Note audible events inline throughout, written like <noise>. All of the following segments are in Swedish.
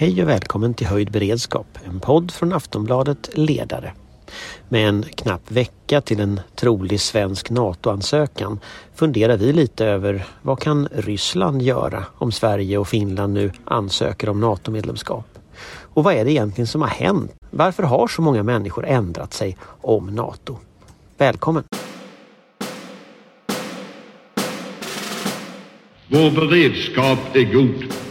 Hej och välkommen till Höjd beredskap, en podd från Aftonbladet Ledare. Med en knapp vecka till en trolig svensk NATO-ansökan funderar vi lite över vad kan Ryssland göra om Sverige och Finland nu ansöker om NATO-medlemskap? Och vad är det egentligen som har hänt? Varför har så många människor ändrat sig om NATO? Välkommen! Vår beredskap är god.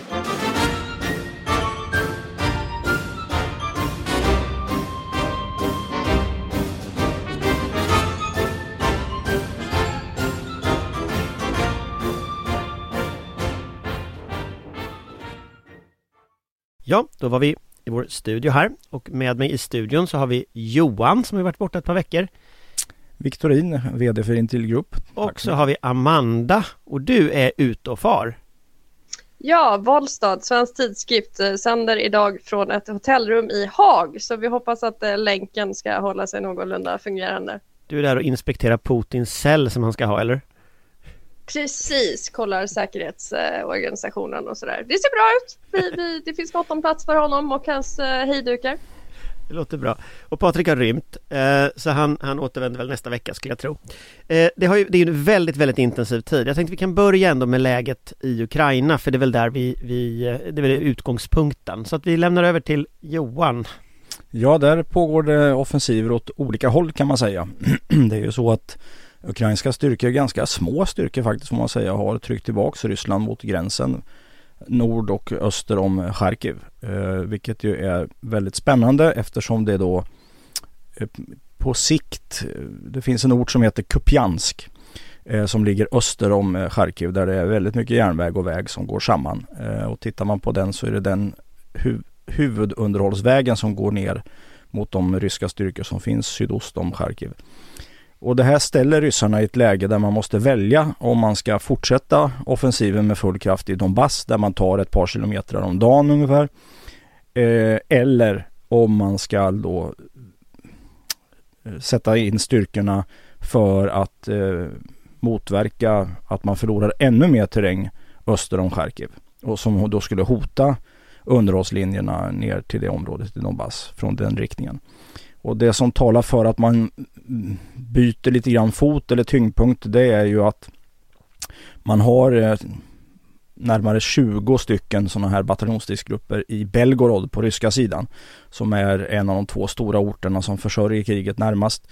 Ja, då var vi i vår studio här och med mig i studion så har vi Johan som har varit borta ett par veckor. Viktorin, VD för Intil Group. Och så har vi Amanda och du är ute och far. Ja, Valstad, Svensk Tidskrift, eh, sänder idag från ett hotellrum i Haag. Så vi hoppas att eh, länken ska hålla sig någorlunda fungerande. Du är där och inspekterar Putins cell som han ska ha, eller? Precis, kollar säkerhetsorganisationen och sådär. Det ser bra ut. Vi, vi, det finns gott om plats för honom och hans eh, hejdukar. Det låter bra. Och Patrik har rymt, eh, så han, han återvänder väl nästa vecka skulle jag tro. Eh, det, har ju, det är ju en väldigt, väldigt intensiv tid. Jag tänkte vi kan börja ändå med läget i Ukraina, för det är väl där vi, vi det är väl utgångspunkten. Så att vi lämnar över till Johan. Ja, där pågår det offensiver åt olika håll kan man säga. <clears throat> det är ju så att Ukrainska styrkor, ganska små styrkor faktiskt får man säga, har tryckt tillbaks Ryssland mot gränsen nord och öster om Charkiv. Eh, vilket ju är väldigt spännande eftersom det då eh, på sikt, eh, det finns en ort som heter Kupjansk eh, som ligger öster om eh, Charkiv där det är väldigt mycket järnväg och väg som går samman. Eh, och tittar man på den så är det den hu huvudunderhållsvägen som går ner mot de ryska styrkor som finns sydost om Charkiv. Och det här ställer ryssarna i ett läge där man måste välja om man ska fortsätta offensiven med full kraft i Donbass där man tar ett par kilometer om dagen ungefär. Eh, eller om man ska då eh, sätta in styrkorna för att eh, motverka att man förlorar ännu mer terräng öster om Charkiv. Och som då skulle hota underhållslinjerna ner till det området i Donbass från den riktningen. Och det som talar för att man byter lite grann fot eller tyngdpunkt det är ju att man har eh, närmare 20 stycken sådana här bataljonsstridsgrupper i Belgorod på ryska sidan. Som är en av de två stora orterna som försörjer kriget närmast.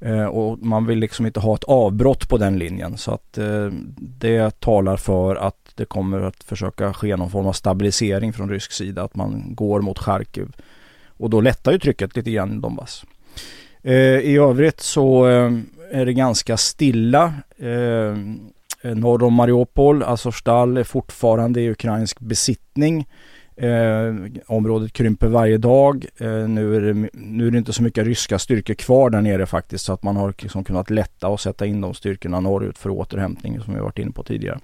Eh, och man vill liksom inte ha ett avbrott på den linjen så att eh, det talar för att det kommer att försöka ske någon form av stabilisering från rysk sida. Att man går mot Charkiv och då lättar ju trycket lite grann i Donbass. Eh, I övrigt så eh, är det ganska stilla. Eh, eh norr om Mariupol, Azovstal är fortfarande i ukrainsk besittning. Eh, området krymper varje dag. Eh, nu, är det, nu är det inte så mycket ryska styrkor kvar där nere faktiskt så att man har liksom kunnat lätta och sätta in de styrkorna norrut för återhämtning som vi varit inne på tidigare.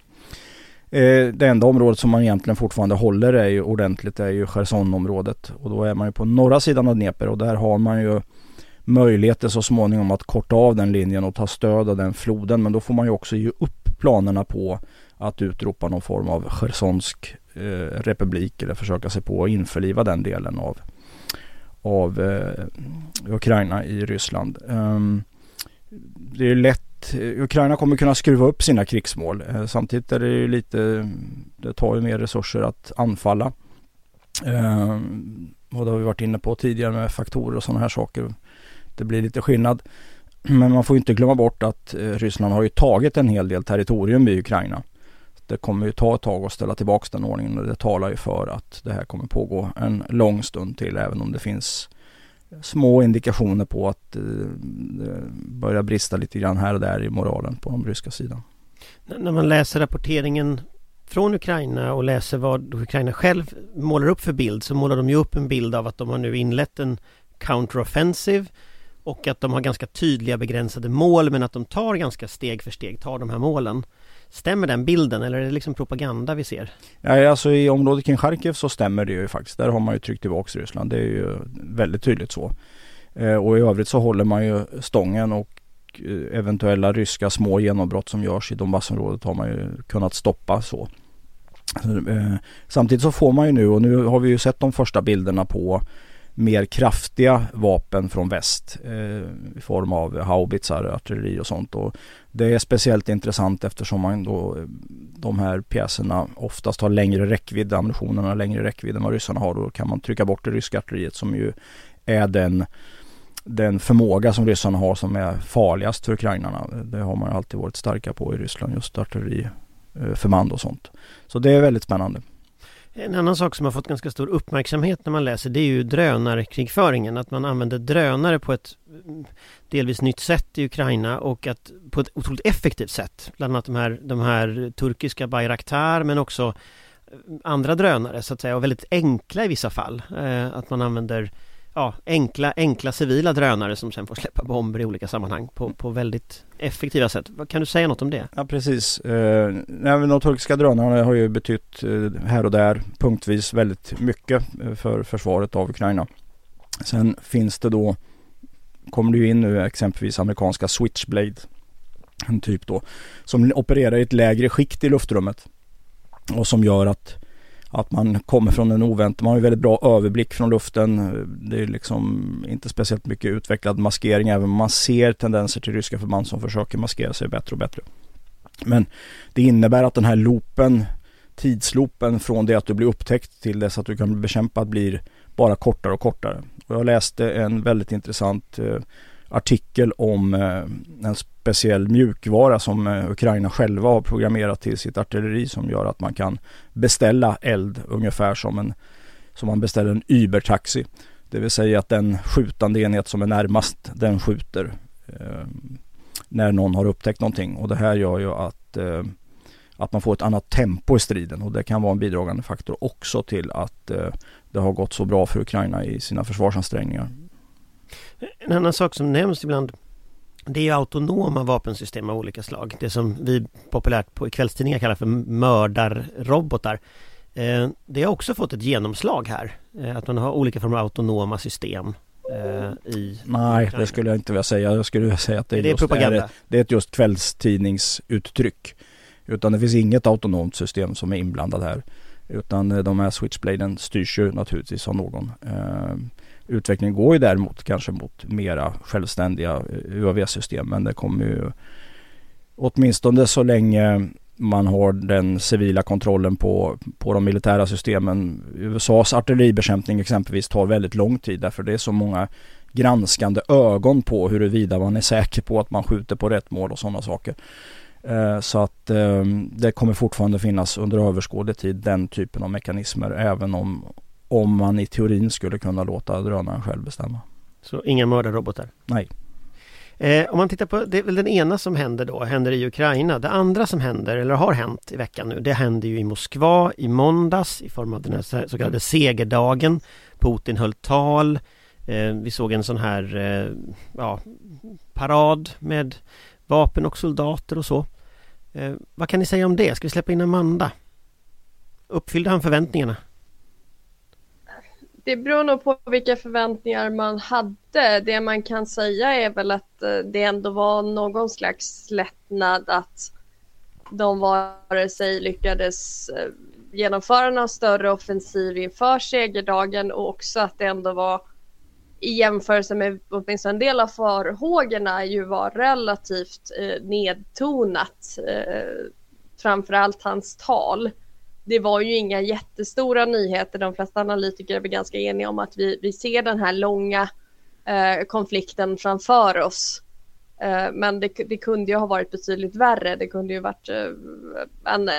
Eh, det enda området som man egentligen fortfarande håller är ju ordentligt är ju Chersonområdet och då är man ju på norra sidan av Dnepr och där har man ju möjligheter så småningom att korta av den linjen och ta stöd av den floden men då får man ju också ge upp planerna på att utropa någon form av Chersonsk eh, republik eller försöka sig på att införliva den delen av, av eh, Ukraina i Ryssland. Um, det är lätt Ukraina kommer kunna skruva upp sina krigsmål. Eh, samtidigt är det ju lite, det tar ju mer resurser att anfalla. Eh, och det har vi varit inne på tidigare med faktorer och sådana här saker. Det blir lite skillnad. Men man får inte glömma bort att eh, Ryssland har ju tagit en hel del territorium i Ukraina. Det kommer ju ta ett tag att ställa tillbaka den ordningen och det talar ju för att det här kommer pågå en lång stund till även om det finns små indikationer på att eh, det börjar brista lite grann här och där i moralen på den ryska sidan. När man läser rapporteringen från Ukraina och läser vad Ukraina själv målar upp för bild så målar de ju upp en bild av att de har nu inlett en counteroffensive och att de har ganska tydliga begränsade mål men att de tar ganska steg för steg, tar de här målen. Stämmer den bilden eller är det liksom propaganda vi ser? Ja, alltså i området kring Charkiv så stämmer det ju faktiskt. Där har man ju tryckt tillbaks Ryssland. Det är ju väldigt tydligt så. Eh, och i övrigt så håller man ju stången och eh, eventuella ryska små genombrott som görs i Donbassområdet har man ju kunnat stoppa så. Eh, samtidigt så får man ju nu och nu har vi ju sett de första bilderna på mer kraftiga vapen från väst eh, i form av haubitsar, artilleri och sånt. Och det är speciellt intressant eftersom man då, de här pjäserna oftast har längre räckvidd, ammunitionen har längre räckvidd än vad ryssarna har. Då kan man trycka bort det ryska artilleriet som ju är den, den förmåga som ryssarna har som är farligast för ukrainarna. Det har man alltid varit starka på i Ryssland, just artilleriförband eh, och sånt. Så det är väldigt spännande. En annan sak som har fått ganska stor uppmärksamhet när man läser det är ju drönarkrigföringen. Att man använder drönare på ett mm, delvis nytt sätt i Ukraina och att på ett otroligt effektivt sätt. Bland annat de här, de här turkiska Bayraktar men också eh, andra drönare så att säga och väldigt enkla i vissa fall. Eh, att man använder ja, enkla, enkla civila drönare som sen får släppa bomber i olika sammanhang på, på väldigt effektiva sätt. Kan du säga något om det? Ja precis. Eh, de turkiska drönarna har ju betytt eh, här och där punktvis väldigt mycket eh, för försvaret av Ukraina. Sen finns det då, kommer det ju in nu exempelvis amerikanska Switchblade, en typ då, som opererar i ett lägre skikt i luftrummet och som gör att att man kommer från en oväntad, man har ju väldigt bra överblick från luften. Det är liksom inte speciellt mycket utvecklad maskering även om man ser tendenser till ryska förband som försöker maskera sig bättre och bättre. Men det innebär att den här loopen, tidsloopen från det att du blir upptäckt till dess att du kan bli bekämpad blir bara kortare och kortare. Och jag läste en väldigt intressant eh, artikel om eh, en speciell mjukvara som eh, Ukraina själva har programmerat till sitt artilleri som gör att man kan beställa eld ungefär som, en, som man beställer en Uber-taxi. Det vill säga att den skjutande enhet som är närmast den skjuter eh, när någon har upptäckt någonting och det här gör ju att eh, att man får ett annat tempo i striden och det kan vara en bidragande faktor också till att eh, det har gått så bra för Ukraina i sina försvarsansträngningar. En annan sak som nämns ibland det är autonoma vapensystem av olika slag. Det som vi populärt på kvällstidningar kallar för mördarrobotar. Eh, det har också fått ett genomslag här. Eh, att man har olika former av autonoma system eh, i Nej, det skulle jag inte vilja säga. Jag skulle vilja säga att det är, är det, just, propaganda? Är, det är ett just kvällstidningsuttryck. Utan det finns inget autonomt system som är inblandad här. Utan de här switchbladen styrs ju naturligtvis av någon. Utvecklingen går ju däremot kanske mot mera självständiga eh, UAV-system men det kommer ju åtminstone så länge man har den civila kontrollen på, på de militära systemen. USAs artilleribekämpning exempelvis tar väldigt lång tid därför det är så många granskande ögon på huruvida man är säker på att man skjuter på rätt mål och sådana saker. Eh, så att eh, det kommer fortfarande finnas under överskådlig tid den typen av mekanismer även om, om man i teorin skulle kunna låta drönaren själv bestämma. Så inga mördarrobotar? Nej. Eh, om man tittar på, det är väl den ena som händer då, händer i Ukraina. Det andra som händer, eller har hänt i veckan nu, det händer ju i Moskva i måndags i form av den här så kallade segerdagen. Putin höll tal. Eh, vi såg en sån här eh, ja, parad med vapen och soldater och så. Eh, vad kan ni säga om det? Ska vi släppa in Amanda? Uppfyllde han förväntningarna? Det beror nog på vilka förväntningar man hade. Det man kan säga är väl att eh, det ändå var någon slags lättnad att de vare sig lyckades eh, genomföra någon större offensiv inför segerdagen och också att det ändå var i jämförelse med åtminstone en del av farhågorna ju var relativt eh, nedtonat. Eh, framförallt hans tal det var ju inga jättestora nyheter. De flesta analytiker är väl ganska eniga om att vi, vi ser den här långa eh, konflikten framför oss. Eh, men det, det, kunde ju ha varit betydligt värre. Det kunde ju varit eh, en,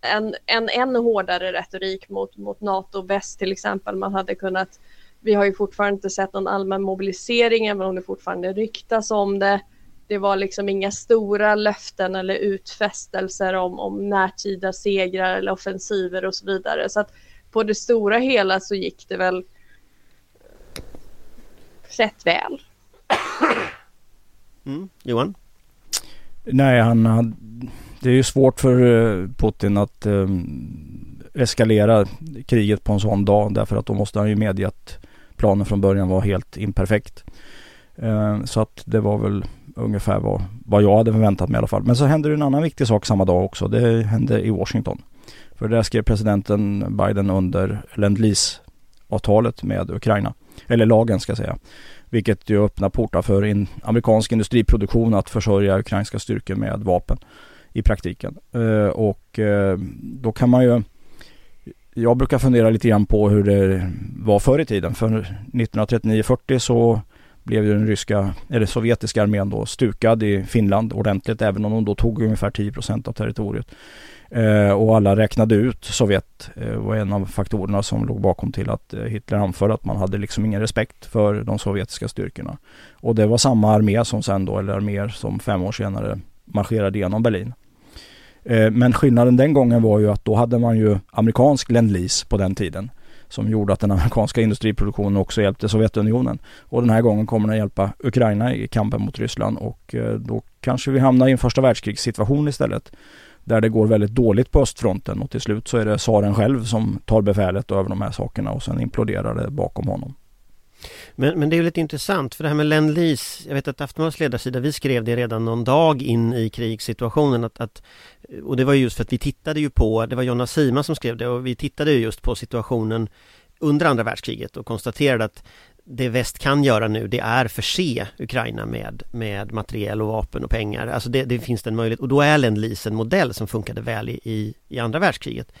en, en än hårdare retorik mot, mot NATO väst till exempel. Man hade kunnat, vi har ju fortfarande inte sett någon allmän mobilisering även om det fortfarande ryktas om det det var liksom inga stora löften eller utfästelser om, om närtida segrar eller offensiver och så vidare. Så att på det stora hela så gick det väl rätt väl. <coughs> Mm. Johan? Nej, han hade, det är ju svårt för eh, Putin att um, eskalera kriget på en sån dag därför att då måste han ju medge att planen från början var helt imperfekt. Eh, så att det var väl ungefär vad, vad jag hade förväntat mig i alla fall. Men så hände det en annan viktig sak samma dag också. Det hände i Washington. För där skrev presidenten Biden under Lend avtalet med Ukraina. Eller lagen ska jag säga. Vilket ju öppnar portar för in amerikansk industriproduktion att försörja ukrainska styrkor med vapen i praktiken. Eh, och eh, då kan man ju jag brukar fundera lite grann på hur det var förr i tiden. För 1939-40 så blev ju den ryska, eller sovjetiska armén då stukad i Finland ordentligt även om de då tog ungefär 10% av territoriet. Eh, och alla räknade ut Sovjet eh, var en av faktorerna som låg bakom till att eh, Hitler anförde att man hade liksom ingen respekt för de sovjetiska styrkorna. Och det var samma armé som sen då, eller arméer som fem år senare marscherade genom Berlin. Eh, men skillnaden den gången var ju att då hade man ju amerikansk lend på den tiden som gjorde att den amerikanska industriproduktionen också hjälpte Sovjetunionen. Och den här gången kommer den hjälpa Ukraina i kampen mot Ryssland och eh, då kanske vi hamnar i en första världskrigssituation istället. Där det går väldigt dåligt på östfronten och till slut så är det tsaren själv som tar befälet över de här sakerna och sen imploderar det bakom honom. Men, men det är ju lite intressant för det här med Lend Jag vet att Aftonbladets ledarsida, vi skrev det redan någon dag in i krigssituationen att, att och det var just för att vi tittade ju på, det var Jonna Sima som skrev det och vi tittade just på situationen under andra världskriget och konstaterade att det väst kan göra nu det är förse Ukraina med, med materiel och vapen och pengar. Alltså det, det finns en möjlighet och då är lend en modell som funkade väl i, i andra världskriget.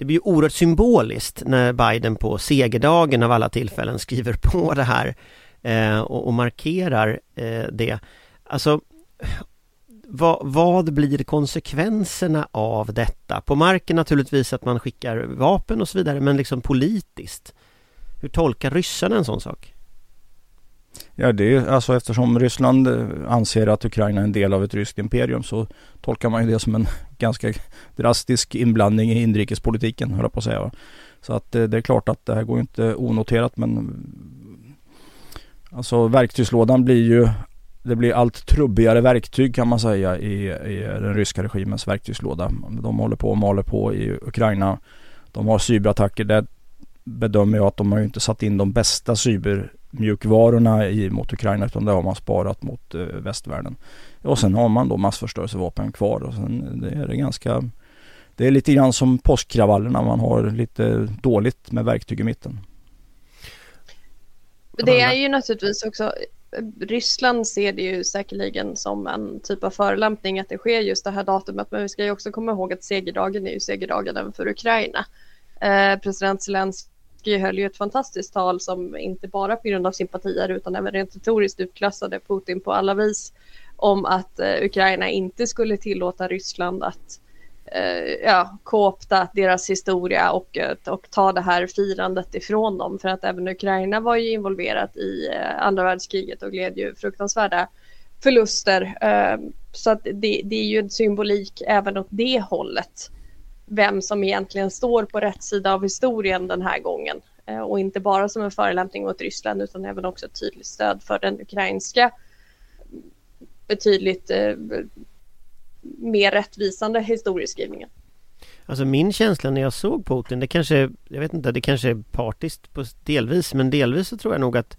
Det blir ju oerhört symboliskt när Biden på segerdagen av alla tillfällen skriver på <laughs> det här eh, och, och, markerar eh, det. Alltså vad, vad, blir konsekvenserna av detta? På marken naturligtvis att man skickar vapen och så vidare men liksom politiskt Hur tolkar ryssarna en sån sak? Ja det är alltså eftersom Ryssland eh, anser att Ukraina är en del av ett ryskt imperium så tolkar man ju det som en <laughs> ganska drastisk inblandning i inrikespolitiken höll jag på att säga. Så att eh, det är klart att det här går inte onoterat men Alltså verktygslådan blir ju det blir allt trubbigare verktyg kan man säga i, i den ryska regimens verktygslåda. De håller på och maler på i Ukraina. De har cyberattacker. Där bedömer jag att de har inte satt in de bästa cyber cybermjukvarorna i, mot Ukraina utan det har man sparat mot eh, västvärlden. Och sen har man då massförstörelsevapen kvar och sen det är det ganska Det är lite grann som påskkravallerna. Man har lite dåligt med verktyg i mitten. Det är ju naturligtvis också Ryssland ser det ju säkerligen som en typ av förolämpning att det sker just det här datumet. Men vi ska ju också komma ihåg att segerdagen är ju segerdagen även för Ukraina. Eh, president Zelensky höll ju ett fantastiskt tal som inte bara på grund av sympatier utan även rent retoriskt utklassade Putin på alla vis om att eh, Ukraina inte skulle tillåta Ryssland att eh, ja, koopta deras historia och, eh, och ta det här firandet ifrån dem. För att även Ukraina var ju involverat i eh, andra världskriget och led ju fruktansvärda förluster. Eh, så att det, det är ju en symbolik även åt det hållet. Vem som egentligen står på rätt sida av historien den här gången. Eh, och inte bara som en förelämpning mot Ryssland utan även också ett tydligt stöd för den ukrainska betydligt eh, mer rättvisande historieskrivningen. Alltså min känsla när jag såg Putin, det kanske, jag vet inte, det kanske är partiskt på delvis, men delvis så tror jag nog att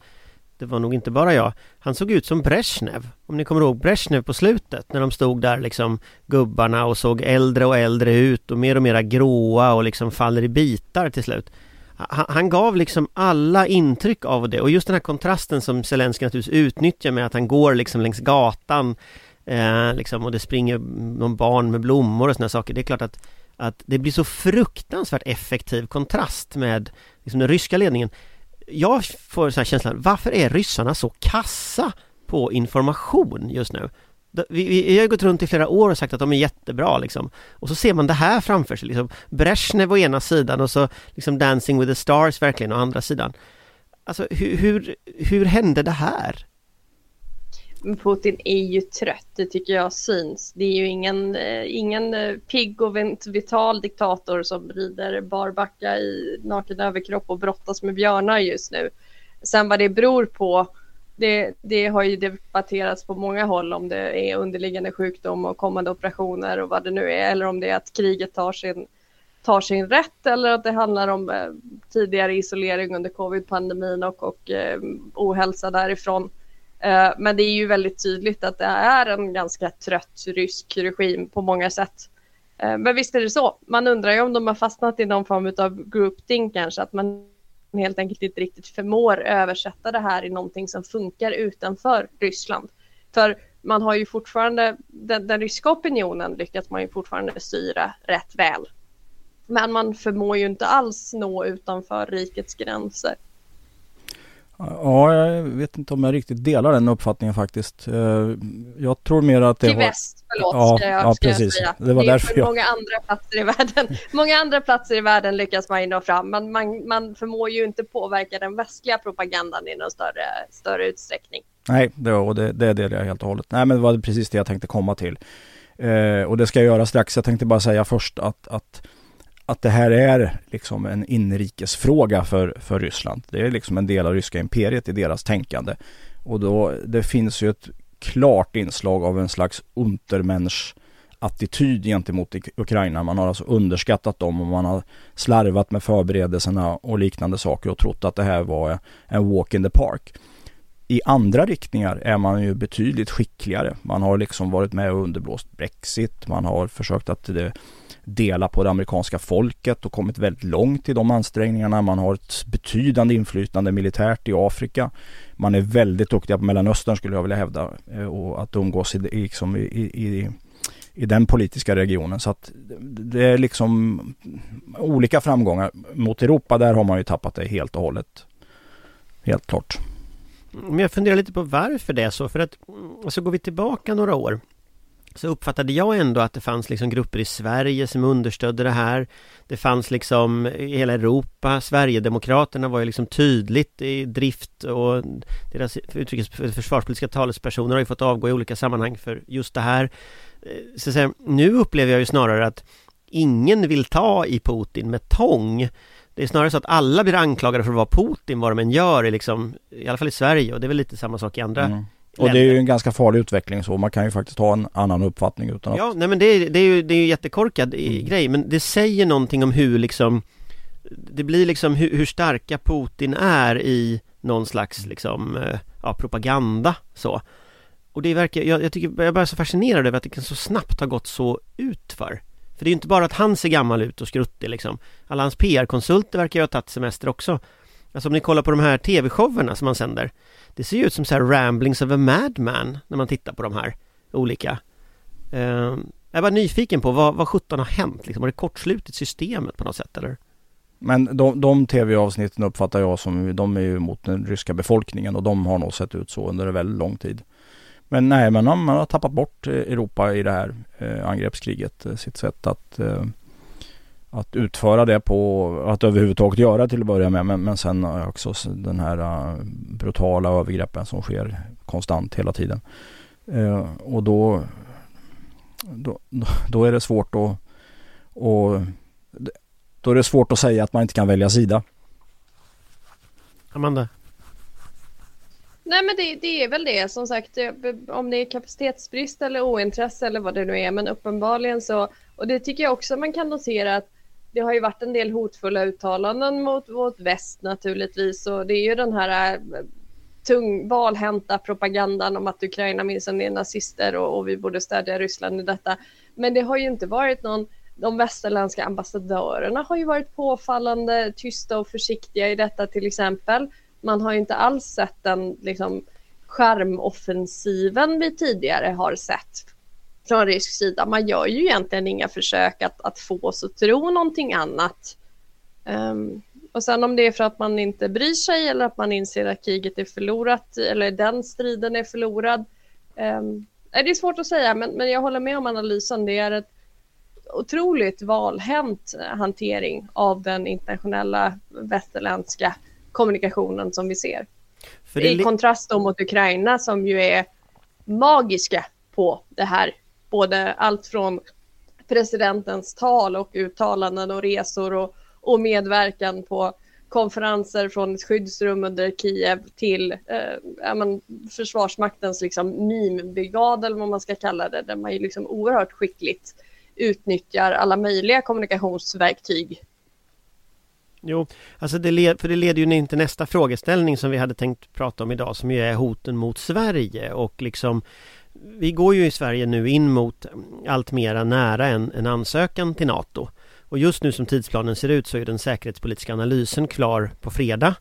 det var nog inte bara jag. Han såg ut som Brezhnev. Om ni kommer ihåg Brezhnev på slutet när de stod där liksom gubbarna och såg äldre och äldre ut och mer och mera gråa och liksom faller i bitar till slut. Han, han gav liksom alla intryck av det och just den här kontrasten som Zelenskyj naturligtvis utnyttjar med att han går liksom längs gatan Eh, liksom, och det springer någon barn med blommor och sådana saker. Det är klart att, att det blir så fruktansvärt effektiv kontrast med liksom, den ryska ledningen. Jag får så här känslan, varför är ryssarna så kassa på information just nu? Vi, vi, har gått runt i flera år och sagt att de är jättebra liksom. Och så ser man det här framför sig liksom. Brezhnev å ena sidan och så liksom Dancing with the stars verkligen å andra sidan. Alltså hur, hur, hur hände det här? Putin är ju trött, det tycker jag syns. Det är ju ingen, eh, ingen eh, pigg och vital diktator som rider barbacka i naken överkropp och brottas med björnar just nu. Sen vad det beror på, det, det har ju debatterats på många håll om det är underliggande sjukdom och kommande operationer och vad det nu är, eller om det är att kriget tar sin, tar sin rätt eller att det handlar om eh, tidigare isolering under covid-pandemin och, och eh, ohälsa därifrån. Eh, men det är ju väldigt tydligt att det är en ganska trött rysk regim på många sätt. Eh, men visst är det så. Man undrar ju om de har fastnat i någon form av groupthink kanske, att man helt enkelt inte riktigt förmår översätta det här i någonting som funkar utanför Ryssland. För man har ju fortfarande, den, den ryska opinionen lyckas man ju fortfarande styra rätt väl. Men man förmår ju inte alls nå utanför rikets gränser. Ja, jag vet inte om jag riktigt delar den uppfattningen faktiskt. Eh, jag tror mer att det Till har... väst, förlåt, Ja, ska jag, ja, ska jag säga. Det var är därför jag- många andra platser i världen. <laughs> Många andra platser i världen lyckas man ju nå fram, men man, man förmår ju inte påverka den västliga propagandan i någon större, större utsträckning. Nej, det, och det, det delar jag helt och hållet. Nej, men det var precis det jag tänkte komma till. Eh, och det ska jag göra strax. Jag tänkte bara säga först att, att, att det här är liksom en inrikesfråga för, för Ryssland. Det är liksom en del av ryska imperiet i deras tänkande. Och då, det finns ju ett klart inslag av en slags untermensch attityd gentemot Ukraina. Man har alltså underskattat dem och man har slarvat med förberedelserna och liknande saker och trott att det här var en walk in the park. I andra riktningar är man ju betydligt skickligare. Man har liksom varit med och underblåst Brexit. Man har försökt att det dela på det amerikanska folket och kommit väldigt långt i de ansträngningarna. Man har ett betydande inflytande militärt i Afrika. Man är väldigt duktiga på Mellanöstern skulle jag vilja hävda eh, och att umgås i, liksom i, i, i den politiska regionen. Så att det är liksom olika framgångar. Mot Europa där har man ju tappat det helt och hållet. Helt klart. Mm, men jag funderar lite på varför det är så. För att, så alltså går vi tillbaka några år så uppfattade jag ändå att det fanns liksom grupper i Sverige som understödde det här. Det fanns liksom i hela Europa, Sverigedemokraterna var ju liksom tydligt i drift och deras utrikes försvarspolitiska talespersoner har ju fått avgå i olika sammanhang för just det här. Eh, så att säga, nu upplever jag ju snarare att ingen vill ta i Putin med tång. Det är snarare så att alla blir anklagade för att vara Putin, vad de än gör, i liksom, i alla fall i Sverige och det är väl lite samma sak i andra Mm. Och det är ju en ganska farlig utveckling så. Man kan ju faktiskt ha en annan uppfattning utan att... Ja, nej men det är, det är ju, det är ju jättekorkad i- grej, men det säger någonting om hur liksom Det blir liksom hur, hur starka Putin är i någon slags liksom, eh, ja, propaganda så. Och det verkar, jag, jag tycker, jag bara så fascinerad över att det kan så snabbt ha gått så ut för. För det är ju inte bara att han ser gammal ut och skruttig liksom. Alla hans PR-konsulter verkar ju ha tagit semester också Alltså om ni kollar på de här tv-showerna som man sänder Det ser ju ut som så här ramblings of a madman när man tittar på de här olika Eh, jag är bara nyfiken på vad, vad 17 har hänt liksom? Har det kortslutit systemet på något sätt eller? Men de, de tv-avsnitten uppfattar jag som, de är ju mot den ryska befolkningen och de har nog sett ut så under en väldigt lång tid. Men nej, men man har tappat bort eh, Europa i det här eh, angreppskriget. Eh, sitt sätt att, eh, att utföra det på, att överhuvudtaget göra till att börja med. Men, men sen också den här eh, brutala övergreppen som sker konstant hela tiden. Eh, och då, då, då är det svårt att, och då är det svårt att säga att man inte kan välja sida. Amanda? Nej men det, det är väl det som sagt eh, om det är kapacitetsbrist eller ointresse eller vad det nu är men uppenbarligen så och det tycker jag också man kan notera att det har ju varit en del hotfulla uttalanden mot, mot väst naturligtvis och det är ju den här eh, tung valhänta propagandan om att Ukraina minsann är nazister och, och vi borde stödja Ryssland i detta. Men det har ju inte varit någon de västerländska ambassadörerna har ju varit påfallande tysta och försiktiga i detta till exempel. Man har ju inte alls sett den liksom, skärmoffensiven vi tidigare har sett från rysk sida. Man gör ju egentligen inga försök att, att få oss att tro någonting annat. Um, och sen om det är för att man inte bryr sig eller att man inser att kriget är förlorat eller den striden är förlorad. Um, det är svårt att säga men, men jag håller med om analysen. Det är ett otroligt valhänt hantering av den internationella västerländska kommunikationen som vi ser. I kontrast då mot Ukraina som ju är magiska på det här. Både allt från presidentens tal och uttalanden och resor och, och medverkan på konferenser från ett skyddsrum under Kiev till eh, men, Försvarsmaktens liksom, meme-brigad eller vad man ska kalla det, där man ju liksom oerhört skickligt utnyttjar alla möjliga kommunikationsverktyg. Jo, alltså det, led, för det leder ju in till nästa frågeställning som vi hade tänkt prata om idag som ju är hoten mot Sverige och liksom vi går ju i Sverige nu in mot allt mera nära en, en ansökan till NATO. Och just nu som tidsplanen ser ut så är den säkerhetspolitiska analysen klar på fredag.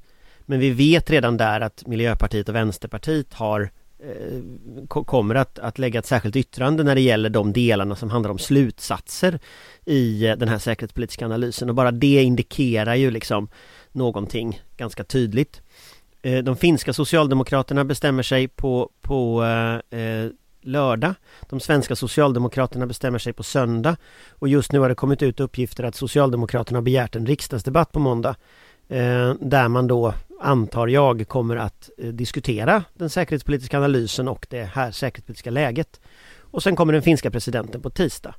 Men vi vet redan där att Miljöpartiet och Vänsterpartiet har eh, kommer att, att lägga ett särskilt yttrande när det gäller de delarna som handlar om slutsatser i eh, den här säkerhetspolitiska analysen och bara det indikerar ju liksom någonting ganska tydligt. Eh, de finska socialdemokraterna bestämmer sig på, på eh, eh, lördag. De svenska socialdemokraterna bestämmer sig på söndag. Och just nu har det kommit ut uppgifter att socialdemokraterna har begärt en riksdagsdebatt på måndag. Eh, där man då, antar jag, kommer att eh, diskutera den säkerhetspolitiska analysen och det här säkerhetspolitiska läget. Och sen kommer den finska presidenten på tisdag.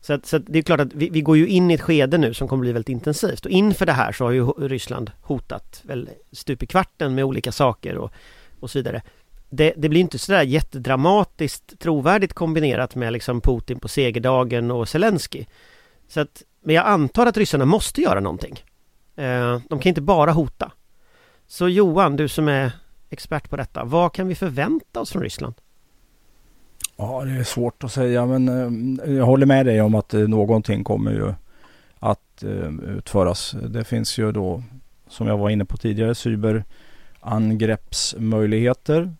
Så, att, så att det är klart att vi, vi, går ju in i ett skede nu som kommer bli väldigt intensivt och inför det här så har ju Ryssland hotat väl stup i kvarten med olika saker och, och så vidare. Det, det blir inte sådär jättedramatiskt trovärdigt kombinerat med liksom Putin på segerdagen och Zelensky. Så att, men jag antar att ryssarna måste göra någonting. Eh, de kan inte bara hota. Så Johan, du som är expert på detta, vad kan vi förvänta oss från Ryssland? Ja, det är svårt att säga men eh, jag håller med dig om att eh, någonting kommer ju att eh, utföras. Det finns ju då, som jag var inne på tidigare, cyberangreppsmöjligheter.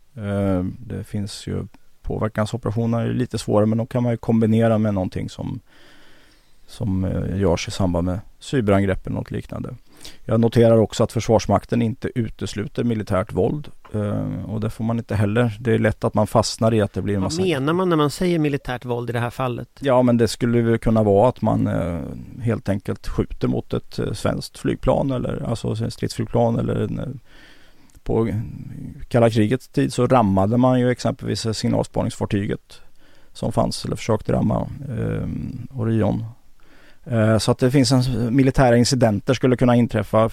Det finns ju påverkansoperationer, lite svårare men de kan man ju kombinera med någonting som, som görs i samband med cyberangrepp eller något liknande. Jag noterar också att Försvarsmakten inte utesluter militärt våld och det får man inte heller. Det är lätt att man fastnar i att det blir en massa... Vad menar man när man säger militärt våld i det här fallet? Ja men det skulle kunna vara att man uh, helt enkelt skjuter mot ett uh, svenskt flygplan eller alltså en stridsflygplan eller en, på kalla krigets tid så rammade man ju exempelvis signalspaningsfartyget som fanns eller försökte ramma Orion Eh, så att det finns en, militära incidenter skulle kunna inträffa,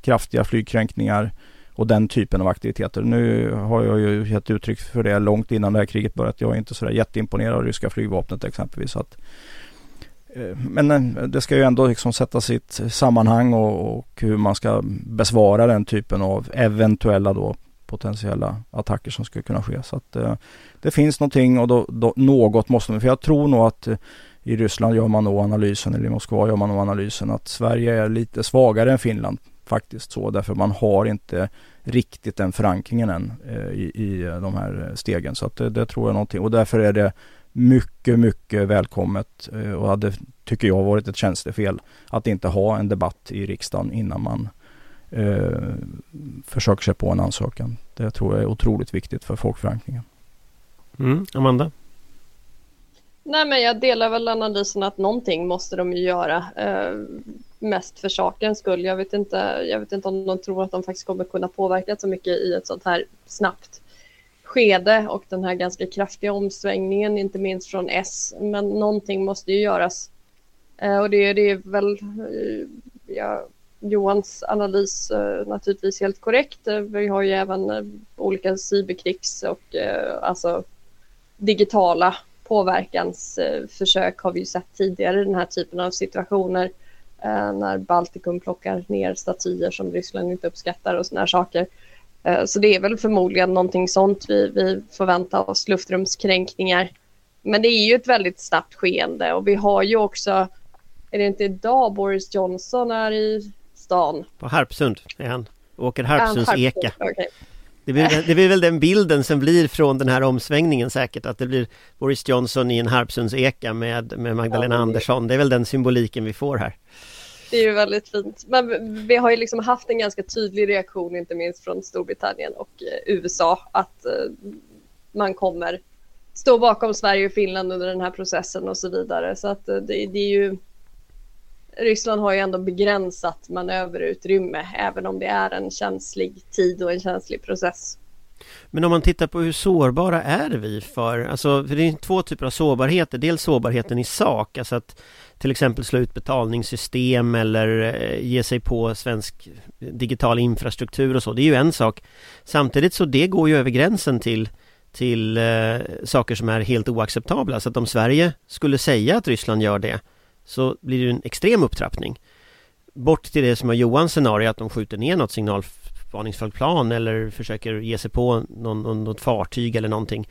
kraftiga flygkränkningar och den typen av aktiviteter. Nu har jag ju gett uttryck för det långt innan det här kriget börjat. Jag är inte sådär jätteimponerad av ryska flygvapnet exempelvis. att, eh, men eh, det ska ju ändå liksom sättas i ett sammanhang och, och, hur man ska besvara den typen av eventuella då potentiella attacker som skulle kunna ske. Så att eh, det finns någonting och då, då, något måste man, för jag tror nog att eh, i Ryssland gör man nog analysen, eller i Moskva gör man nog analysen att Sverige är lite svagare än Finland faktiskt så därför man har inte riktigt den förankringen än eh, i, i de här stegen. Så att det, det, tror jag någonting och därför är det mycket, mycket välkommet eh, och hade, tycker jag, varit ett tjänstefel att inte ha en debatt i riksdagen innan man eh, försöker sig på en ansökan. Det tror jag är otroligt viktigt för folkförankringen. Mm, Amanda? Nej men jag delar väl analysen att någonting måste de ju göra. Mest för sakens skull. Jag vet, inte, jag vet inte om de tror att de faktiskt kommer kunna påverka så mycket i ett sånt här snabbt skede och den här ganska kraftiga omsvängningen, inte minst från S. Men någonting måste ju göras. Eh, och det, det är väl eh, ja, Johans analys eh, naturligtvis helt korrekt. Vi har ju även olika cyberkrigs och alltså digitala påverkansförsök har vi ju sett tidigare i den här typen av situationer när Baltikum plockar ner statyer som Ryssland inte uppskattar och sådana saker. Eh, så det är väl förmodligen någonting sånt vi, vi förväntar oss, luftrumskränkningar. Men det är ju ett väldigt snabbt skeende och vi har ju också, är det inte idag Boris Johnson är i stan? På Harpsund är han, åker Harpsunds eka. Okay. Det blir, det blir väl den bilden som blir från den här omsvängningen säkert att det blir Boris Johnson i en Harpsundseka med, med Magdalena ja, det... Andersson. Det är väl den symboliken vi får här. Det är ju väldigt fint. Men vi har ju liksom haft en ganska tydlig reaktion inte minst från Storbritannien och eh, USA att eh, man kommer stå bakom Sverige och Finland under den här processen och så vidare. Så att eh, det, det är ju Ryssland har ju ändå begränsat manöverutrymme även om det är en känslig tid och en känslig process. Men om man tittar på hur sårbara är vi för, alltså för det är två typer av sårbarheter. Dels sårbarheten i sak, alltså att till exempel slå ut betalningssystem eller eh, ge sig på svensk digital infrastruktur och så. Det är ju en sak. Samtidigt så det går ju över gränsen till till eh, saker som är helt oacceptabla. Så att om Sverige skulle säga att Ryssland gör det så blir det en extrem upptrappning. Bort till det som är Johans scenario att de skjuter ner något signalspaningsflygplan eller försöker ge sig på någon, något fartyg eller någonting.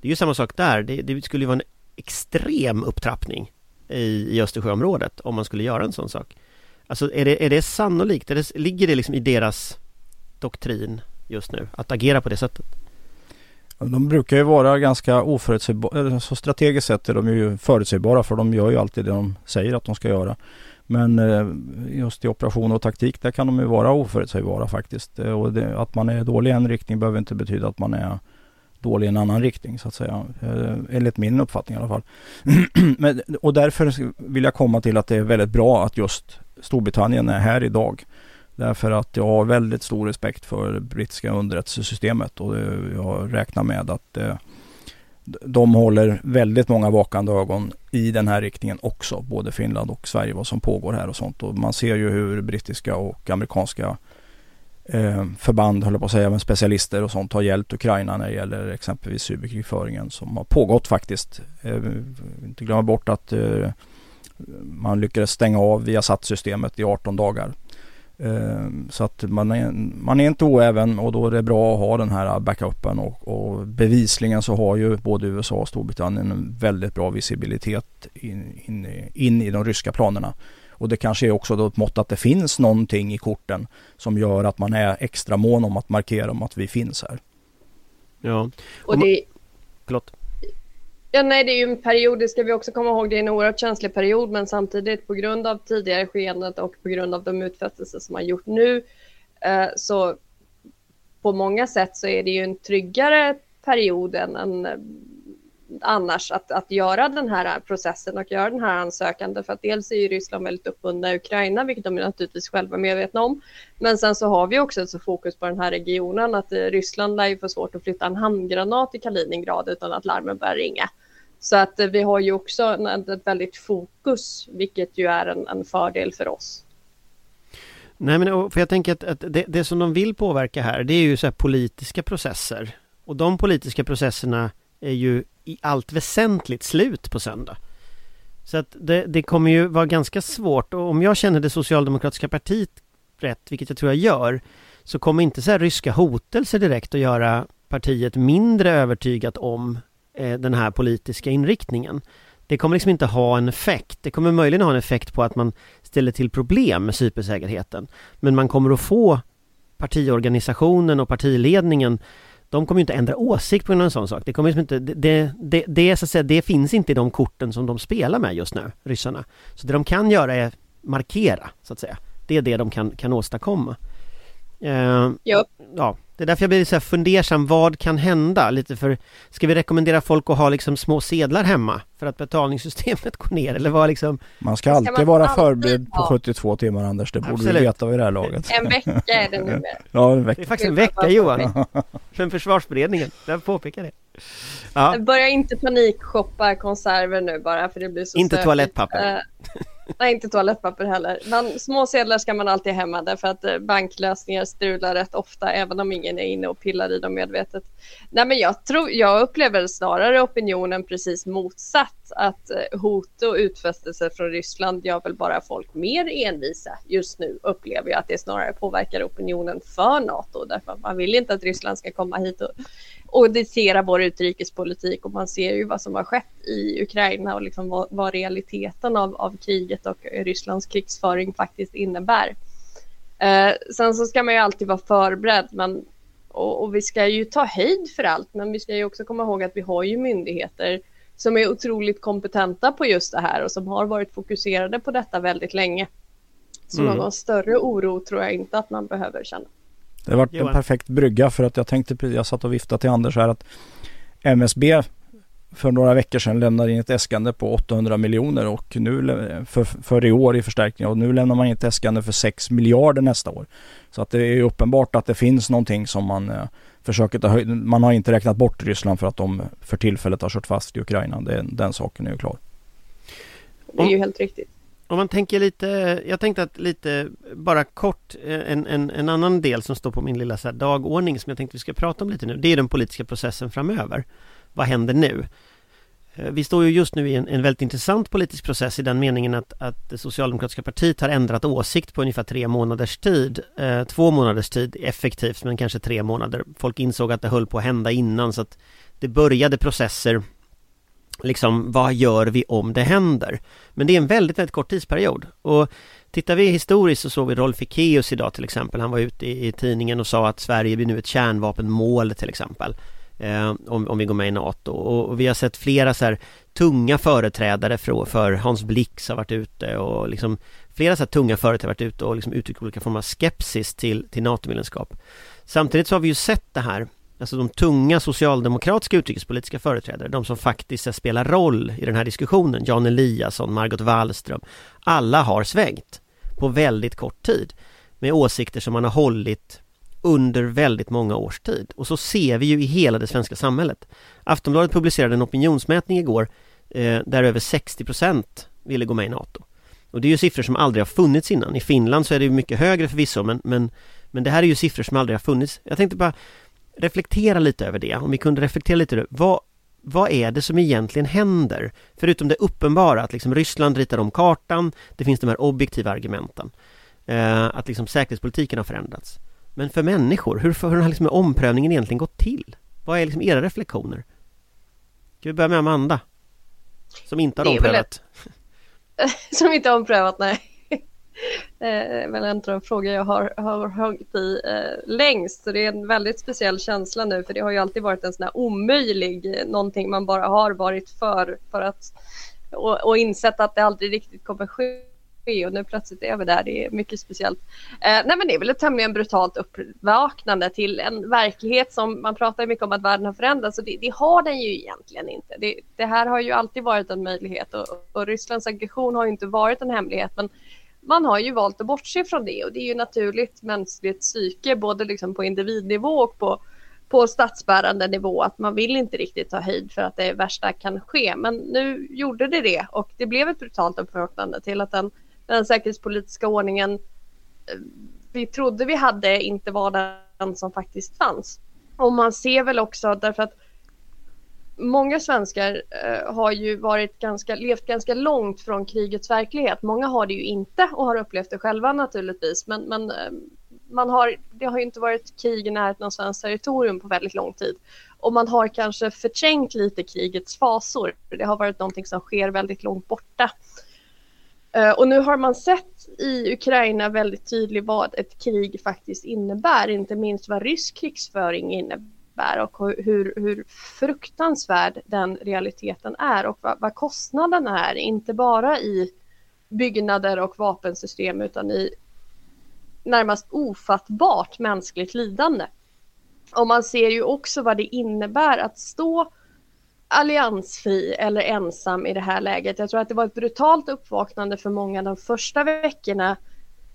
Det är ju samma sak där. Det, det skulle ju vara en extrem upptrappning i, i Östersjöområdet om man skulle göra en sån sak. Alltså är det, är det sannolikt? Är det, ligger det liksom i deras doktrin just nu att agera på det sättet? De brukar ju vara ganska oförutsägbara. Så strategiskt sett är de ju förutsägbara för de gör ju alltid det de säger att de ska göra. Men eh, just i operation och taktik där kan de ju vara oförutsägbara faktiskt. Eh, och det, att man är dålig i en riktning behöver inte betyda att man är dålig i en annan riktning så att säga. Eh, enligt min uppfattning i alla fall. <clears throat> Men, och därför vill jag komma till att det är väldigt bra att just Storbritannien är här idag. Därför att jag har väldigt stor respekt för det brittiska underrättelsesystemet och jag räknar med att eh, de håller väldigt många vakande ögon i den här riktningen också. Både Finland och Sverige, vad som pågår här och sånt. Och man ser ju hur brittiska och amerikanska eh, förband, håller på att säga, men specialister och sånt har hjälpt Ukraina när det gäller exempelvis cyberkrigföringen som har pågått faktiskt. Eh, inte glömma bort att eh, man lyckades stänga av Viasat-systemet i 18 dagar. Ehm, så att man är, man är inte oäven och då är det bra att ha den här backupen och, och bevisligen så har ju både USA och Storbritannien en väldigt bra visibilitet in, in, in i de ryska planerna. Och det kanske är också då ett mått att det finns någonting i korten som gör att man är extra mån om att markera om att vi finns här. Ja. Och det... Förlåt. Ja, nej, det är ju en period, det ska vi också komma ihåg, det är en oerhört känslig period, men samtidigt på grund av tidigare skeendet och på grund av de utfästelser som har gjort nu, eh, så på många sätt så är det ju en tryggare period än, än eh, annars att, att göra den här processen och göra den här ansökan. För att dels är ju Ryssland väldigt uppbundna i Ukraina, vilket de är naturligtvis själva medvetna om. Men sen så har vi också ett så fokus på den här regionen att eh, Ryssland lär ju få svårt att flytta en handgranat i Kaliningrad utan att larmen börjar ringa. Så att eh, vi har ju också ett väldigt fokus, vilket ju är en, en fördel för oss. Nej men för jag tänker att, att det, det, som de vill påverka här det är ju så politiska processer. Och de politiska processerna är ju i allt väsentligt slut på söndag. Så att det, det, kommer ju vara ganska svårt och om jag känner det socialdemokratiska partiet rätt, vilket jag tror jag gör, så kommer inte så här ryska hotelser direkt att göra partiet mindre övertygat om den här politiska inriktningen. Det kommer liksom inte ha en effekt. Det kommer möjligen ha en effekt på att man ställer till problem med cybersäkerheten. Men man kommer att få partiorganisationen och partiledningen de kommer inte ändra åsikt på grund av en sån sak. Det kommer liksom inte, det, det, det, så att säga, det finns inte i de korten som de spelar med just nu, ryssarna. Så det de kan göra är markera, så att säga. Det är det de kan, kan åstadkomma. Uh, ja. ja. Det är därför jag blir så här fundersam, vad kan hända? Lite för, ska vi rekommendera folk att ha liksom små sedlar hemma för att betalningssystemet <laughs> går ner eller vad liksom? Man ska alltid ska man vara alltid förberedd på 72 timmar Anders, det borde Absolut. du veta vid det här laget. En vecka är det nu <laughs> Ja, en vecka. Det är faktiskt en vecka Johan. För försvarsberedningen, jag påpekar det. Ja. Börja inte panikshoppa konserver nu bara för det blir så Inte stökigt. toalettpapper. Nej, inte toalettpapper heller. Men små sedlar ska man alltid hemma därför att eh, banklösningar strular rätt ofta även om ingen är inne och pillar i dem medvetet. Nej, men jag, tror, jag upplever snarare opinionen precis motsatt. Att eh, hot och utfästelser från Ryssland gör väl bara folk mer envisa. Just nu upplever jag att det snarare påverkar opinionen för NATO därför att man vill inte att Ryssland ska komma hit och och diktera vår utrikespolitik och man ser ju vad som har skett i Ukraina och liksom vad, vad realiteten av, av kriget och Rysslands krigsföring faktiskt innebär. Eh, sen så ska man ju alltid vara förberedd men, och, och, vi ska ju ta höjd för allt men vi ska ju också komma ihåg att vi har ju myndigheter som är otroligt kompetenta på just det här och som har varit fokuserade på detta väldigt länge. Så mm. någon större oro tror jag inte att man behöver känna. Det har varit Johan. en perfekt brygga för att jag tänkte, jag satt och viftade till Anders här att MSB för några veckor sedan lämnade in ett äskande på 800 miljoner och nu för, för i år i förstärkning och nu lämnar man in ett äskande för 6 miljarder nästa år. Så att det är uppenbart att det finns någonting som man eh, försöker ta höjd. Man har inte räknat bort Ryssland för att de för tillfället har kört fast i Ukraina. Det, den saken är ju klar. Det är ju helt riktigt. Om man tänker lite, jag tänkte att lite bara kort eh, en, en, en annan del som står på min lilla så dagordning som jag tänkte vi ska prata om lite nu. Det är den politiska processen framöver. Vad händer nu? Eh, vi står ju just nu i en, en, väldigt intressant politisk process i den meningen att, att det socialdemokratiska partiet har ändrat åsikt på ungefär tre månaders tid. Eh, två månaders tid effektivt, men kanske tre månader. Folk insåg att det höll på att hända innan så att det började processer Liksom, vad gör vi om det händer? Men det är en väldigt, väldigt kort tidsperiod. Och tittar vi historiskt så såg vi Rolf Ekéus idag till exempel. Han var ute i, i tidningen och sa att Sverige blir nu ett kärnvapenmål till exempel eh, om, om vi går med i NATO. Och, och vi har sett flera så här tunga företrädare för, för Hans Blix har varit ute och liksom flera så här tunga företrädare har varit ute och liksom uttryckt olika former av skepsis till, till NATO-medlemskap. Samtidigt så har vi ju sett det här Alltså de tunga socialdemokratiska utrikespolitiska företrädare, de som faktiskt spelar roll i den här diskussionen, Jan Eliasson, Margot Wallström, alla har svängt på väldigt kort tid med åsikter som man har hållit under väldigt många års tid. Och så ser vi ju i hela det svenska samhället. Aftonbladet publicerade en opinionsmätning igår eh, där över 60% ville gå med i NATO. Och det är ju siffror som aldrig har funnits innan. I Finland så är det mycket högre förvisso men, men, men det här är ju siffror som aldrig har funnits. Jag tänkte bara reflektera lite över det. Om vi kunde reflektera lite över vad, vad är det som egentligen händer? Förutom det uppenbara att liksom Ryssland ritar om kartan, det finns de här objektiva argumenten. Eh, att liksom säkerhetspolitiken har förändrats. Men för människor, hur, hur har liksom omprövningen egentligen gått till? Vad är liksom era reflektioner? Ska vi börja med Amanda? Som inte har omprövat. <laughs> som inte har omprövat, nej. Det är väl en av de frågor jag har, har hållit i eh, längst. Så det är en väldigt speciell känsla nu för det har ju alltid varit en sån här omöjlig, eh, någonting man bara har varit för, för att och, och insett att det aldrig riktigt kommer ske och nu plötsligt är vi där. Det är mycket speciellt. Eh, nej men det är väl ett tämligen brutalt uppvaknande till en verklighet som man pratar mycket om att världen har förändrats och det, det har den ju egentligen inte. Det, det, här har ju alltid varit en möjlighet och, och Rysslands aggression har ju inte varit en hemlighet men man har ju valt att bortse från det och det är ju naturligt mänskligt psyke både liksom på individnivå och på, på statsbärande nivå att man vill inte riktigt ta höjd för att det värsta kan ske. Men nu gjorde det det och det blev ett brutalt uppvaknande till att den, den säkerhetspolitiska ordningen eh, vi trodde vi hade inte var den som faktiskt fanns. Och man ser väl också därför att många svenskar eh, har ju varit ganska, levt ganska långt från krigets verklighet. Många har det ju inte och har upplevt det själva naturligtvis. Men, men eh, man har, det har ju inte varit krig i närheten av svenskt territorium på väldigt lång tid. Och man har kanske förträngt lite krigets fasor. Det har varit någonting som sker väldigt långt borta. Eh, och nu har man sett i Ukraina väldigt tydligt vad ett krig faktiskt innebär, inte minst vad rysk krigsföring innebär innebär och hur, hur fruktansvärd den realiteten är och vad, vad kostnaden är, inte bara i byggnader och vapensystem utan i närmast ofattbart mänskligt lidande. Och man ser ju också vad det innebär att stå alliansfri eller ensam i det här läget. Jag tror att det var ett brutalt uppvaknande för många de första veckorna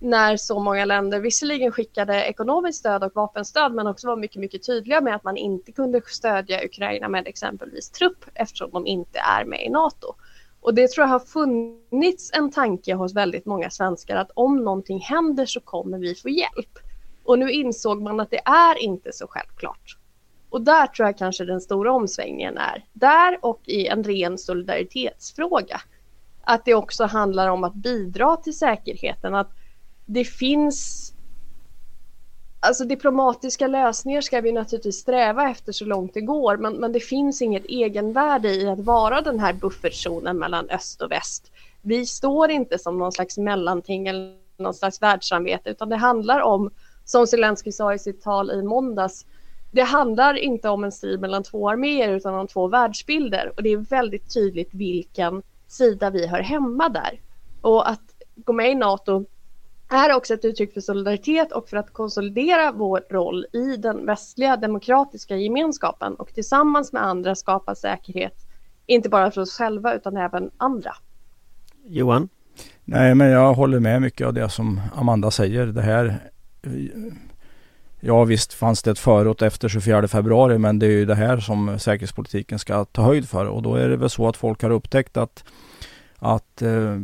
när så många länder visserligen skickade ekonomiskt stöd och vapenstöd men också var mycket, mycket tydliga med att man inte kunde stödja Ukraina med exempelvis trupp eftersom de inte är med i NATO. Och det tror jag har funnits en tanke hos väldigt många svenskar att om någonting händer så kommer vi få hjälp. Och nu insåg man att det är inte så självklart. Och där tror jag kanske den stora omsvängningen är. Där och i en ren solidaritetsfråga. Att det också handlar om att bidra till säkerheten. Att det finns Alltså diplomatiska lösningar ska vi naturligtvis sträva efter så långt det går men, men det finns inget egenvärde i att vara den här buffertzonen mellan öst och väst. Vi står inte som någon slags mellanting eller någon slags världssamvete utan det handlar om, som Zelensky sa i sitt tal i måndags, det handlar inte om en strid mellan två arméer utan om två världsbilder och det är väldigt tydligt vilken sida vi hör hemma där. Och att gå med i NATO är också ett uttryck för solidaritet och för att konsolidera vår roll i den västliga demokratiska gemenskapen och tillsammans med andra skapa säkerhet, inte bara för oss själva utan även andra. Johan? Nej, men jag håller med mycket av det som Amanda säger. Det här Ja visst fanns det ett förut efter 24 februari men det är ju det här som säkerhetspolitiken ska ta höjd för och då är det väl så att folk har upptäckt att, att eh,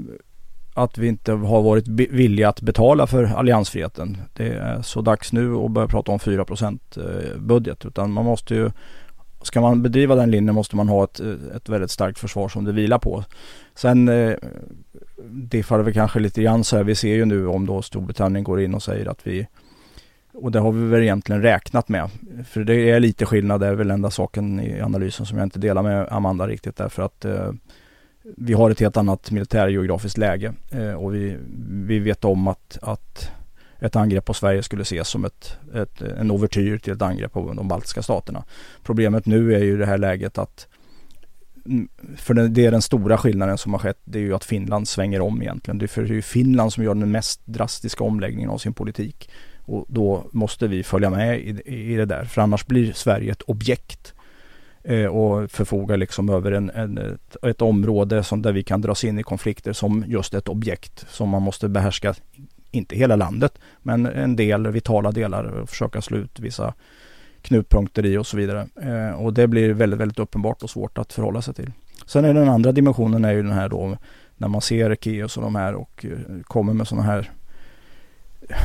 att vi inte har varit villiga att betala för alliansfriheten. Det är så dags nu att börja prata om 4 eh, budget utan man måste ju ska man bedriva den linjen måste man ha ett, eh, ett väldigt starkt försvar som det vilar på. Sen eh, det väl kanske lite grann så här. Vi ser ju nu om då Storbritannien går in och säger att vi och det har vi väl egentligen räknat med. För det är lite skillnad, det är väl enda saken i analysen som jag inte delar med Amanda riktigt därför att eh, vi har ett helt annat militärgeografiskt läge eh, och vi, vi vet om att, att ett angrepp på Sverige skulle ses som ett, ett, en overtyr till ett angrepp på de baltiska staterna. Problemet nu är ju det här läget att mm, för det är den stora skillnaden som har skett. Det är ju att Finland svänger om egentligen. Det är ju Finland som gör den mest drastiska omläggningen av sin politik. Och då måste vi följa med i, i det där. För annars blir Sverige ett objekt. Eh, och förfogar liksom över en, en, ett, ett, område som, där vi kan dras in i konflikter som just ett objekt. Som man måste behärska, inte hela landet, men en del vitala delar och försöka slå ut vissa knutpunkter i och så vidare. Eh, och det blir väldigt, väldigt uppenbart och svårt att förhålla sig till. Sen är den andra dimensionen är ju den här då när man ser Keos och de här och eh, kommer med sådana här eh,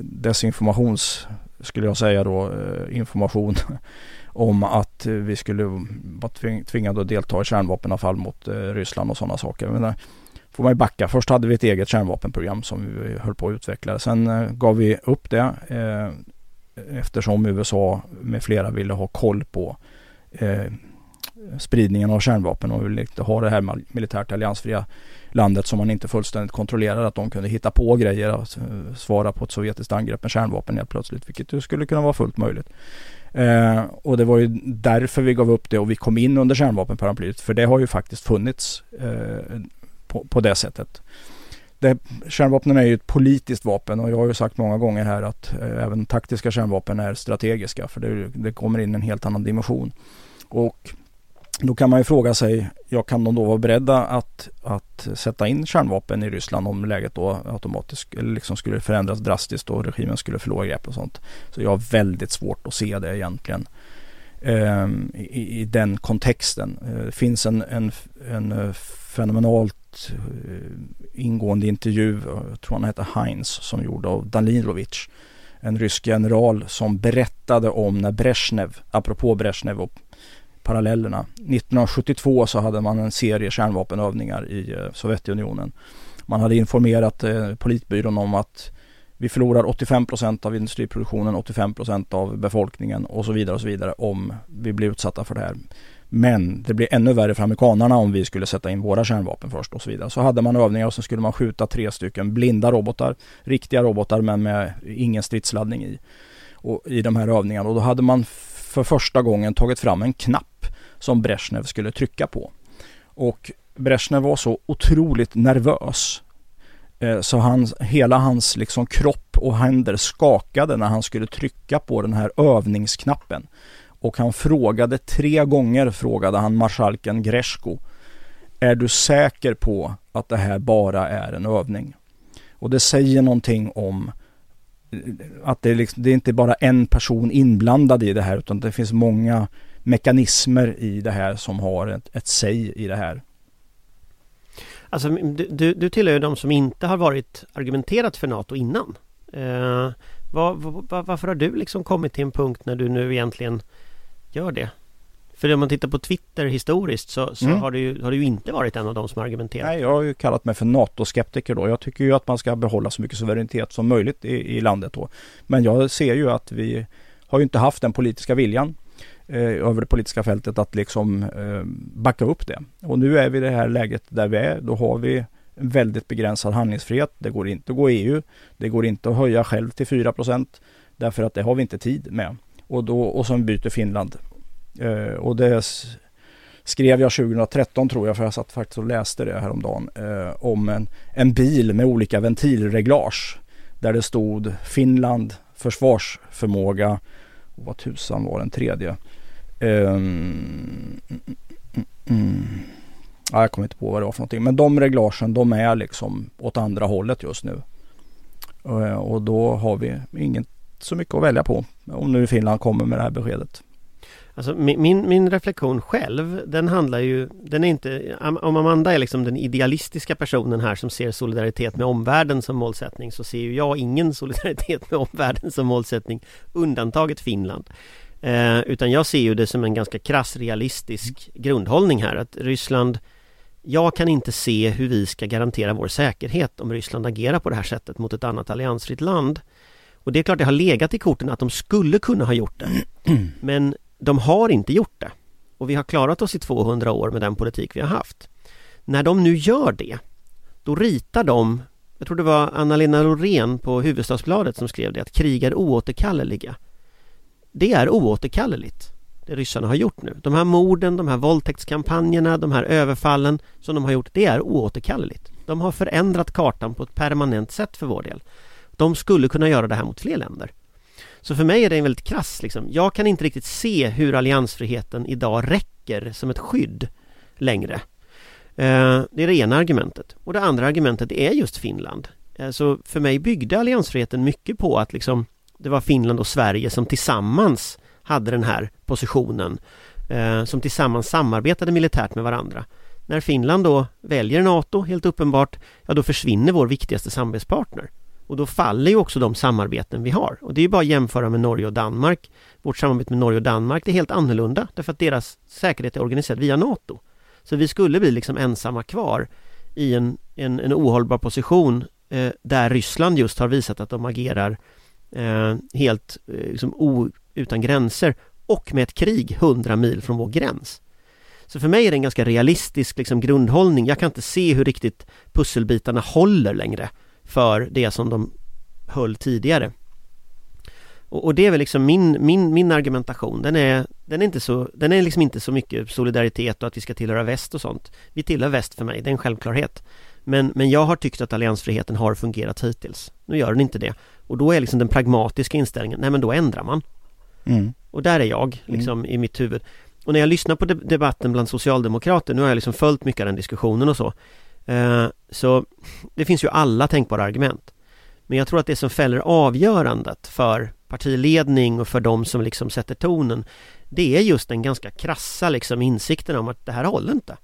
desinformations, skulle jag säga då, information <laughs> om att vi skulle vara tvingade att delta i kärnvapenavfall mot eh, Ryssland och sådana saker. Men eh, får man ju backa. Först hade vi ett eget kärnvapenprogram som vi höll på att utveckla. Sen eh, gav vi upp det eftersom USA med flera ville ha koll på spridningen av kärnvapen och ville inte ha det här militärt alliansfria landet som man inte fullständigt kontrollerar att de kunde hitta på grejer och svara på ett sovjetiskt angrepp med kärnvapen helt plötsligt, vilket ju skulle kunna vara fullt möjligt. Eh, och det var ju därför vi gav upp det och vi kom in under kärnvapenparaplyet, för det har ju faktiskt funnits eh, på, på det sättet. Det, kärnvapnen är ju ett politiskt vapen och jag har ju sagt många gånger här att eh, även taktiska kärnvapen är strategiska för det, det kommer in en helt annan dimension. Och då kan man ju fråga sig, ja kan de då vara beredda att, att sätta in kärnvapen i Ryssland om läget då automatiskt liksom skulle förändras drastiskt och regimen skulle förlora grepp och sånt. Så jag har väldigt svårt att se det egentligen eh, i, i, den kontexten. Eh, det finns en, en, en eh, fenomenalt eh, ingående intervju, jag tror han heter Heinz, som gjorde av Danilovic en rysk general som berättade om när Brezhnev, apropå Brezhnev och parallellerna. 1972 så hade man en serie kärnvapenövningar i eh, Sovjetunionen. Man hade informerat eh, politbyrån om att vi förlorar 85 procent av industriproduktionen, 85 procent av befolkningen och så vidare och så vidare om vi blir utsatta för det här. Men det blir ännu värre för amerikanarna om vi skulle sätta in våra kärnvapen först och så vidare. Så hade man övningar och så skulle man skjuta tre stycken blinda robotar, riktiga robotar men med ingen stridsladdning i. Och, I de här övningarna och då hade man för första gången tagit fram en knapp som Brezhnev skulle trycka på. Och Brezhnev var så otroligt nervös eh, så hans, hela hans liksom kropp och händer skakade när han skulle trycka på den här övningsknappen. Och han frågade tre gånger frågade han marskalken Greshko. Är du säker på att det här bara är en övning? Och det säger någonting om eh, att det är, liksom, det är inte bara en person inblandad i det här utan det finns många mekanismer i det här som har ett, ett säg i det här. Alltså du, du tillhör de som inte har varit argumenterat för NATO innan. Eh, var, var, varför har du liksom kommit till en punkt när du nu egentligen gör det? För om man tittar på Twitter historiskt så, så mm. har, du ju, har du ju inte varit en av de som argumenterat. Nej, jag har ju kallat mig för NATO-skeptiker då. Jag tycker ju att man ska behålla så mycket suveränitet som möjligt i, i landet då. Men jag ser ju att vi har ju inte haft den politiska viljan eh, över det politiska fältet att liksom eh, backa upp det. Och nu är vi i det här läget där vi är. Då har vi en väldigt begränsad handlingsfrihet. Det går inte att gå i EU. Det går inte att höja själv till 4% därför att det har vi inte tid med. Och, då, och sen byter Finland Eh, och det skrev jag 2013 tror jag, för jag satt faktiskt och läste det häromdagen, eh, om en, en bil med olika ventilreglage. Där det stod Finland, försvarsförmåga och vad tusan var den tredje? Um, mm, mm. Ja, jag kommer inte på vad det var för någonting. Men de reglagen de är liksom åt andra hållet just nu. Uh, och då har vi inget så mycket att välja på. Om nu Finland kommer med det här beskedet. Alltså min, min reflektion själv, den handlar ju, den är inte, om Amanda är liksom den idealistiska personen här som ser solidaritet med omvärlden som målsättning så ser ju jag ingen solidaritet med omvärlden som målsättning, undantaget Finland. Eh, utan jag ser ju det som en ganska krass realistisk grundhållning här att Ryssland Jag kan inte se hur vi ska garantera vår säkerhet om Ryssland agerar på det här sättet mot ett annat alliansfritt land. Och det är klart det har legat i korten att de skulle kunna ha gjort det. <clears throat> Men de har inte gjort det. Och vi har klarat oss i 200 år med den politik vi har haft. När de nu gör det, då ritar de jag tror det var Anna-Lena Lorén på Huvudstadsbladet som skrev det att krig är oåterkalleliga. Det är oåterkalleligt det ryssarna har gjort nu. De här morden, de här våldtäktskampanjerna, de här överfallen som de har gjort, det är oåterkalleligt. De har förändrat kartan på ett permanent sätt för vår del. De skulle kunna göra det här mot fler länder. Så för mig är det en väldigt krass liksom. Jag kan inte riktigt se hur alliansfriheten idag räcker som ett skydd längre. Eh, det är det ena argumentet. Och det andra argumentet är just Finland. Eh, så för mig byggde alliansfriheten mycket på att liksom det var Finland och Sverige som tillsammans hade den här positionen. Eh, som tillsammans samarbetade militärt med varandra. När Finland då väljer NATO, helt uppenbart, ja då försvinner vår viktigaste samarbetspartner. Och då faller ju också de samarbeten vi har. Och det är ju bara att jämföra med Norge och Danmark. Vårt samarbete med Norge och Danmark är helt annorlunda därför att deras säkerhet är organiserad via NATO. Så vi skulle bli liksom ensamma kvar i en, en, en ohållbar position eh, där Ryssland just har visat att de agerar eh, Eh, helt eh, liksom o, utan gränser och med ett krig 100 mil från vår gräns. Så för mig är det en ganska realistisk liksom, grundhållning. Jag kan inte se hur riktigt pusselbitarna håller längre för det som de höll tidigare. Och, och det är väl liksom min, min, min argumentation. Den är, den är inte så, den är liksom inte så mycket solidaritet och att vi ska tillhöra väst och sånt. Vi tillhör väst för mig, det är en självklarhet. Men, men jag har tyckt att alliansfriheten har fungerat hittills. Nu gör den inte det. Och då är liksom den pragmatiska inställningen, nej men då ändrar man. Mm. Och där är jag mm. liksom mm. i mitt huvud. Och när jag lyssnar på debatten bland socialdemokrater, nu har jag liksom följt mycket av den diskussionen och så. Eh, så det finns ju alla tänkbara argument. Men jag tror att det som fäller avgörandet för partiledning och för de som liksom sätter tonen Det är just den ganska krassa liksom insikten om att det här håller inte.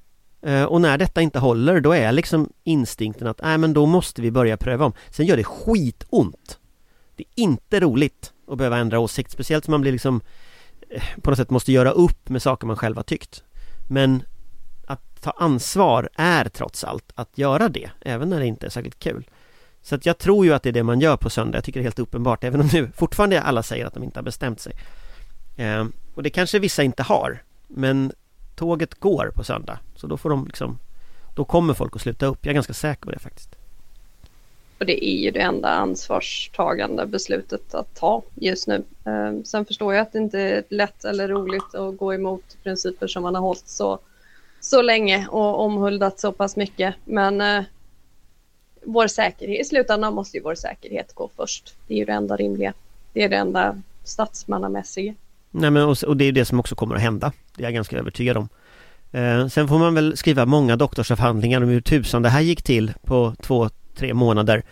Eh, och när detta inte håller då är liksom instinkten att nej men då måste vi börja pröva om. Sen gör det skitont. Det är inte roligt att behöva ändra åsikt, speciellt som man blir liksom eh, på något sätt måste göra upp med saker man själv har tyckt. Men att ta ansvar är trots allt att göra det, även när det inte är särskilt kul. Så att jag tror ju att det är det man gör på söndag, jag tycker det är helt uppenbart, även om nu <laughs> fortfarande alla säger att de inte har bestämt sig. Eh, och det kanske vissa inte har, men tåget går på söndag, så då får de liksom Då kommer folk att sluta upp, jag är ganska säker på det faktiskt. Och det är ju det enda ansvarstagande beslutet att ta just nu. Eh, sen förstår jag att det inte är lätt eller roligt att gå emot principer som man har hållit så, så länge och omhuldat så pass mycket. Men eh, vår säkerhet, i slutändan måste ju vår säkerhet gå först. Det är ju det enda rimliga. Det är det enda statsmannamässiga. Nej men och, och det är det som också kommer att hända. Det är jag ganska övertygad om. Eh, sen får man väl skriva många doktorsavhandlingar om hur tusan det här gick till på två, tre månader.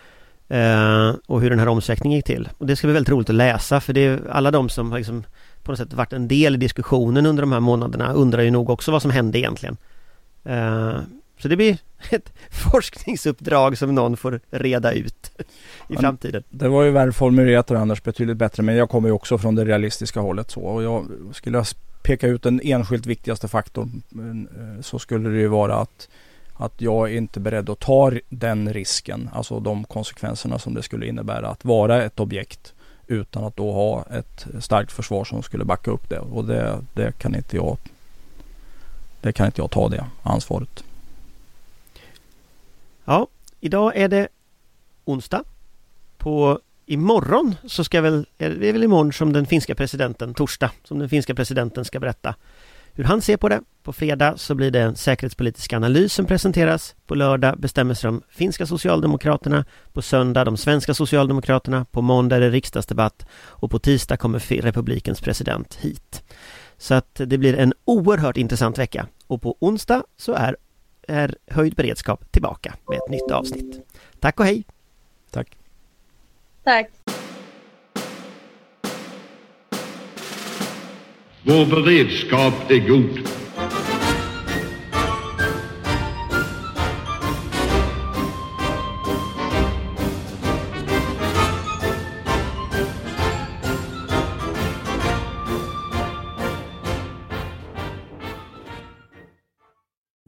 Eh, och hur den här omsättningen gick till. Och det ska bli väldigt roligt att läsa för det är alla de som har liksom på något sätt varit en del i diskussionen under de här månaderna undrar ju nog också vad som hände egentligen. Eh, så det blir ett <laughs> forskningsuppdrag som någon får reda ut i framtiden. Det var ju välformulerat och annars betydligt bättre men jag kommer ju också från det realistiska hållet så och jag skulle peka ut den enskilt viktigaste faktorn eh, så skulle det ju vara att att jag är inte beredd att ta den risken, alltså de konsekvenserna som det skulle innebära att vara ett objekt utan att då ha ett starkt försvar som skulle backa upp det och det, det kan inte jag det kan inte jag ta det ansvaret. Ja, idag är det onsdag. På imorgon så ska väl, det är väl imorgon som den finska presidenten, torsdag, som den finska presidenten ska berätta hur han ser på det. På fredag så blir det en säkerhetspolitisk analys som presenteras. På lördag bestämmer sig de finska socialdemokraterna. På söndag de svenska socialdemokraterna. På måndag är det riksdagsdebatt. Och på tisdag kommer republikens president hit. Så att det blir en oerhört intressant vecka. Och på onsdag så är är Höjd beredskap tillbaka med ett nytt avsnitt. Tack och hej! Tack! Tack! Vår beredskap är god.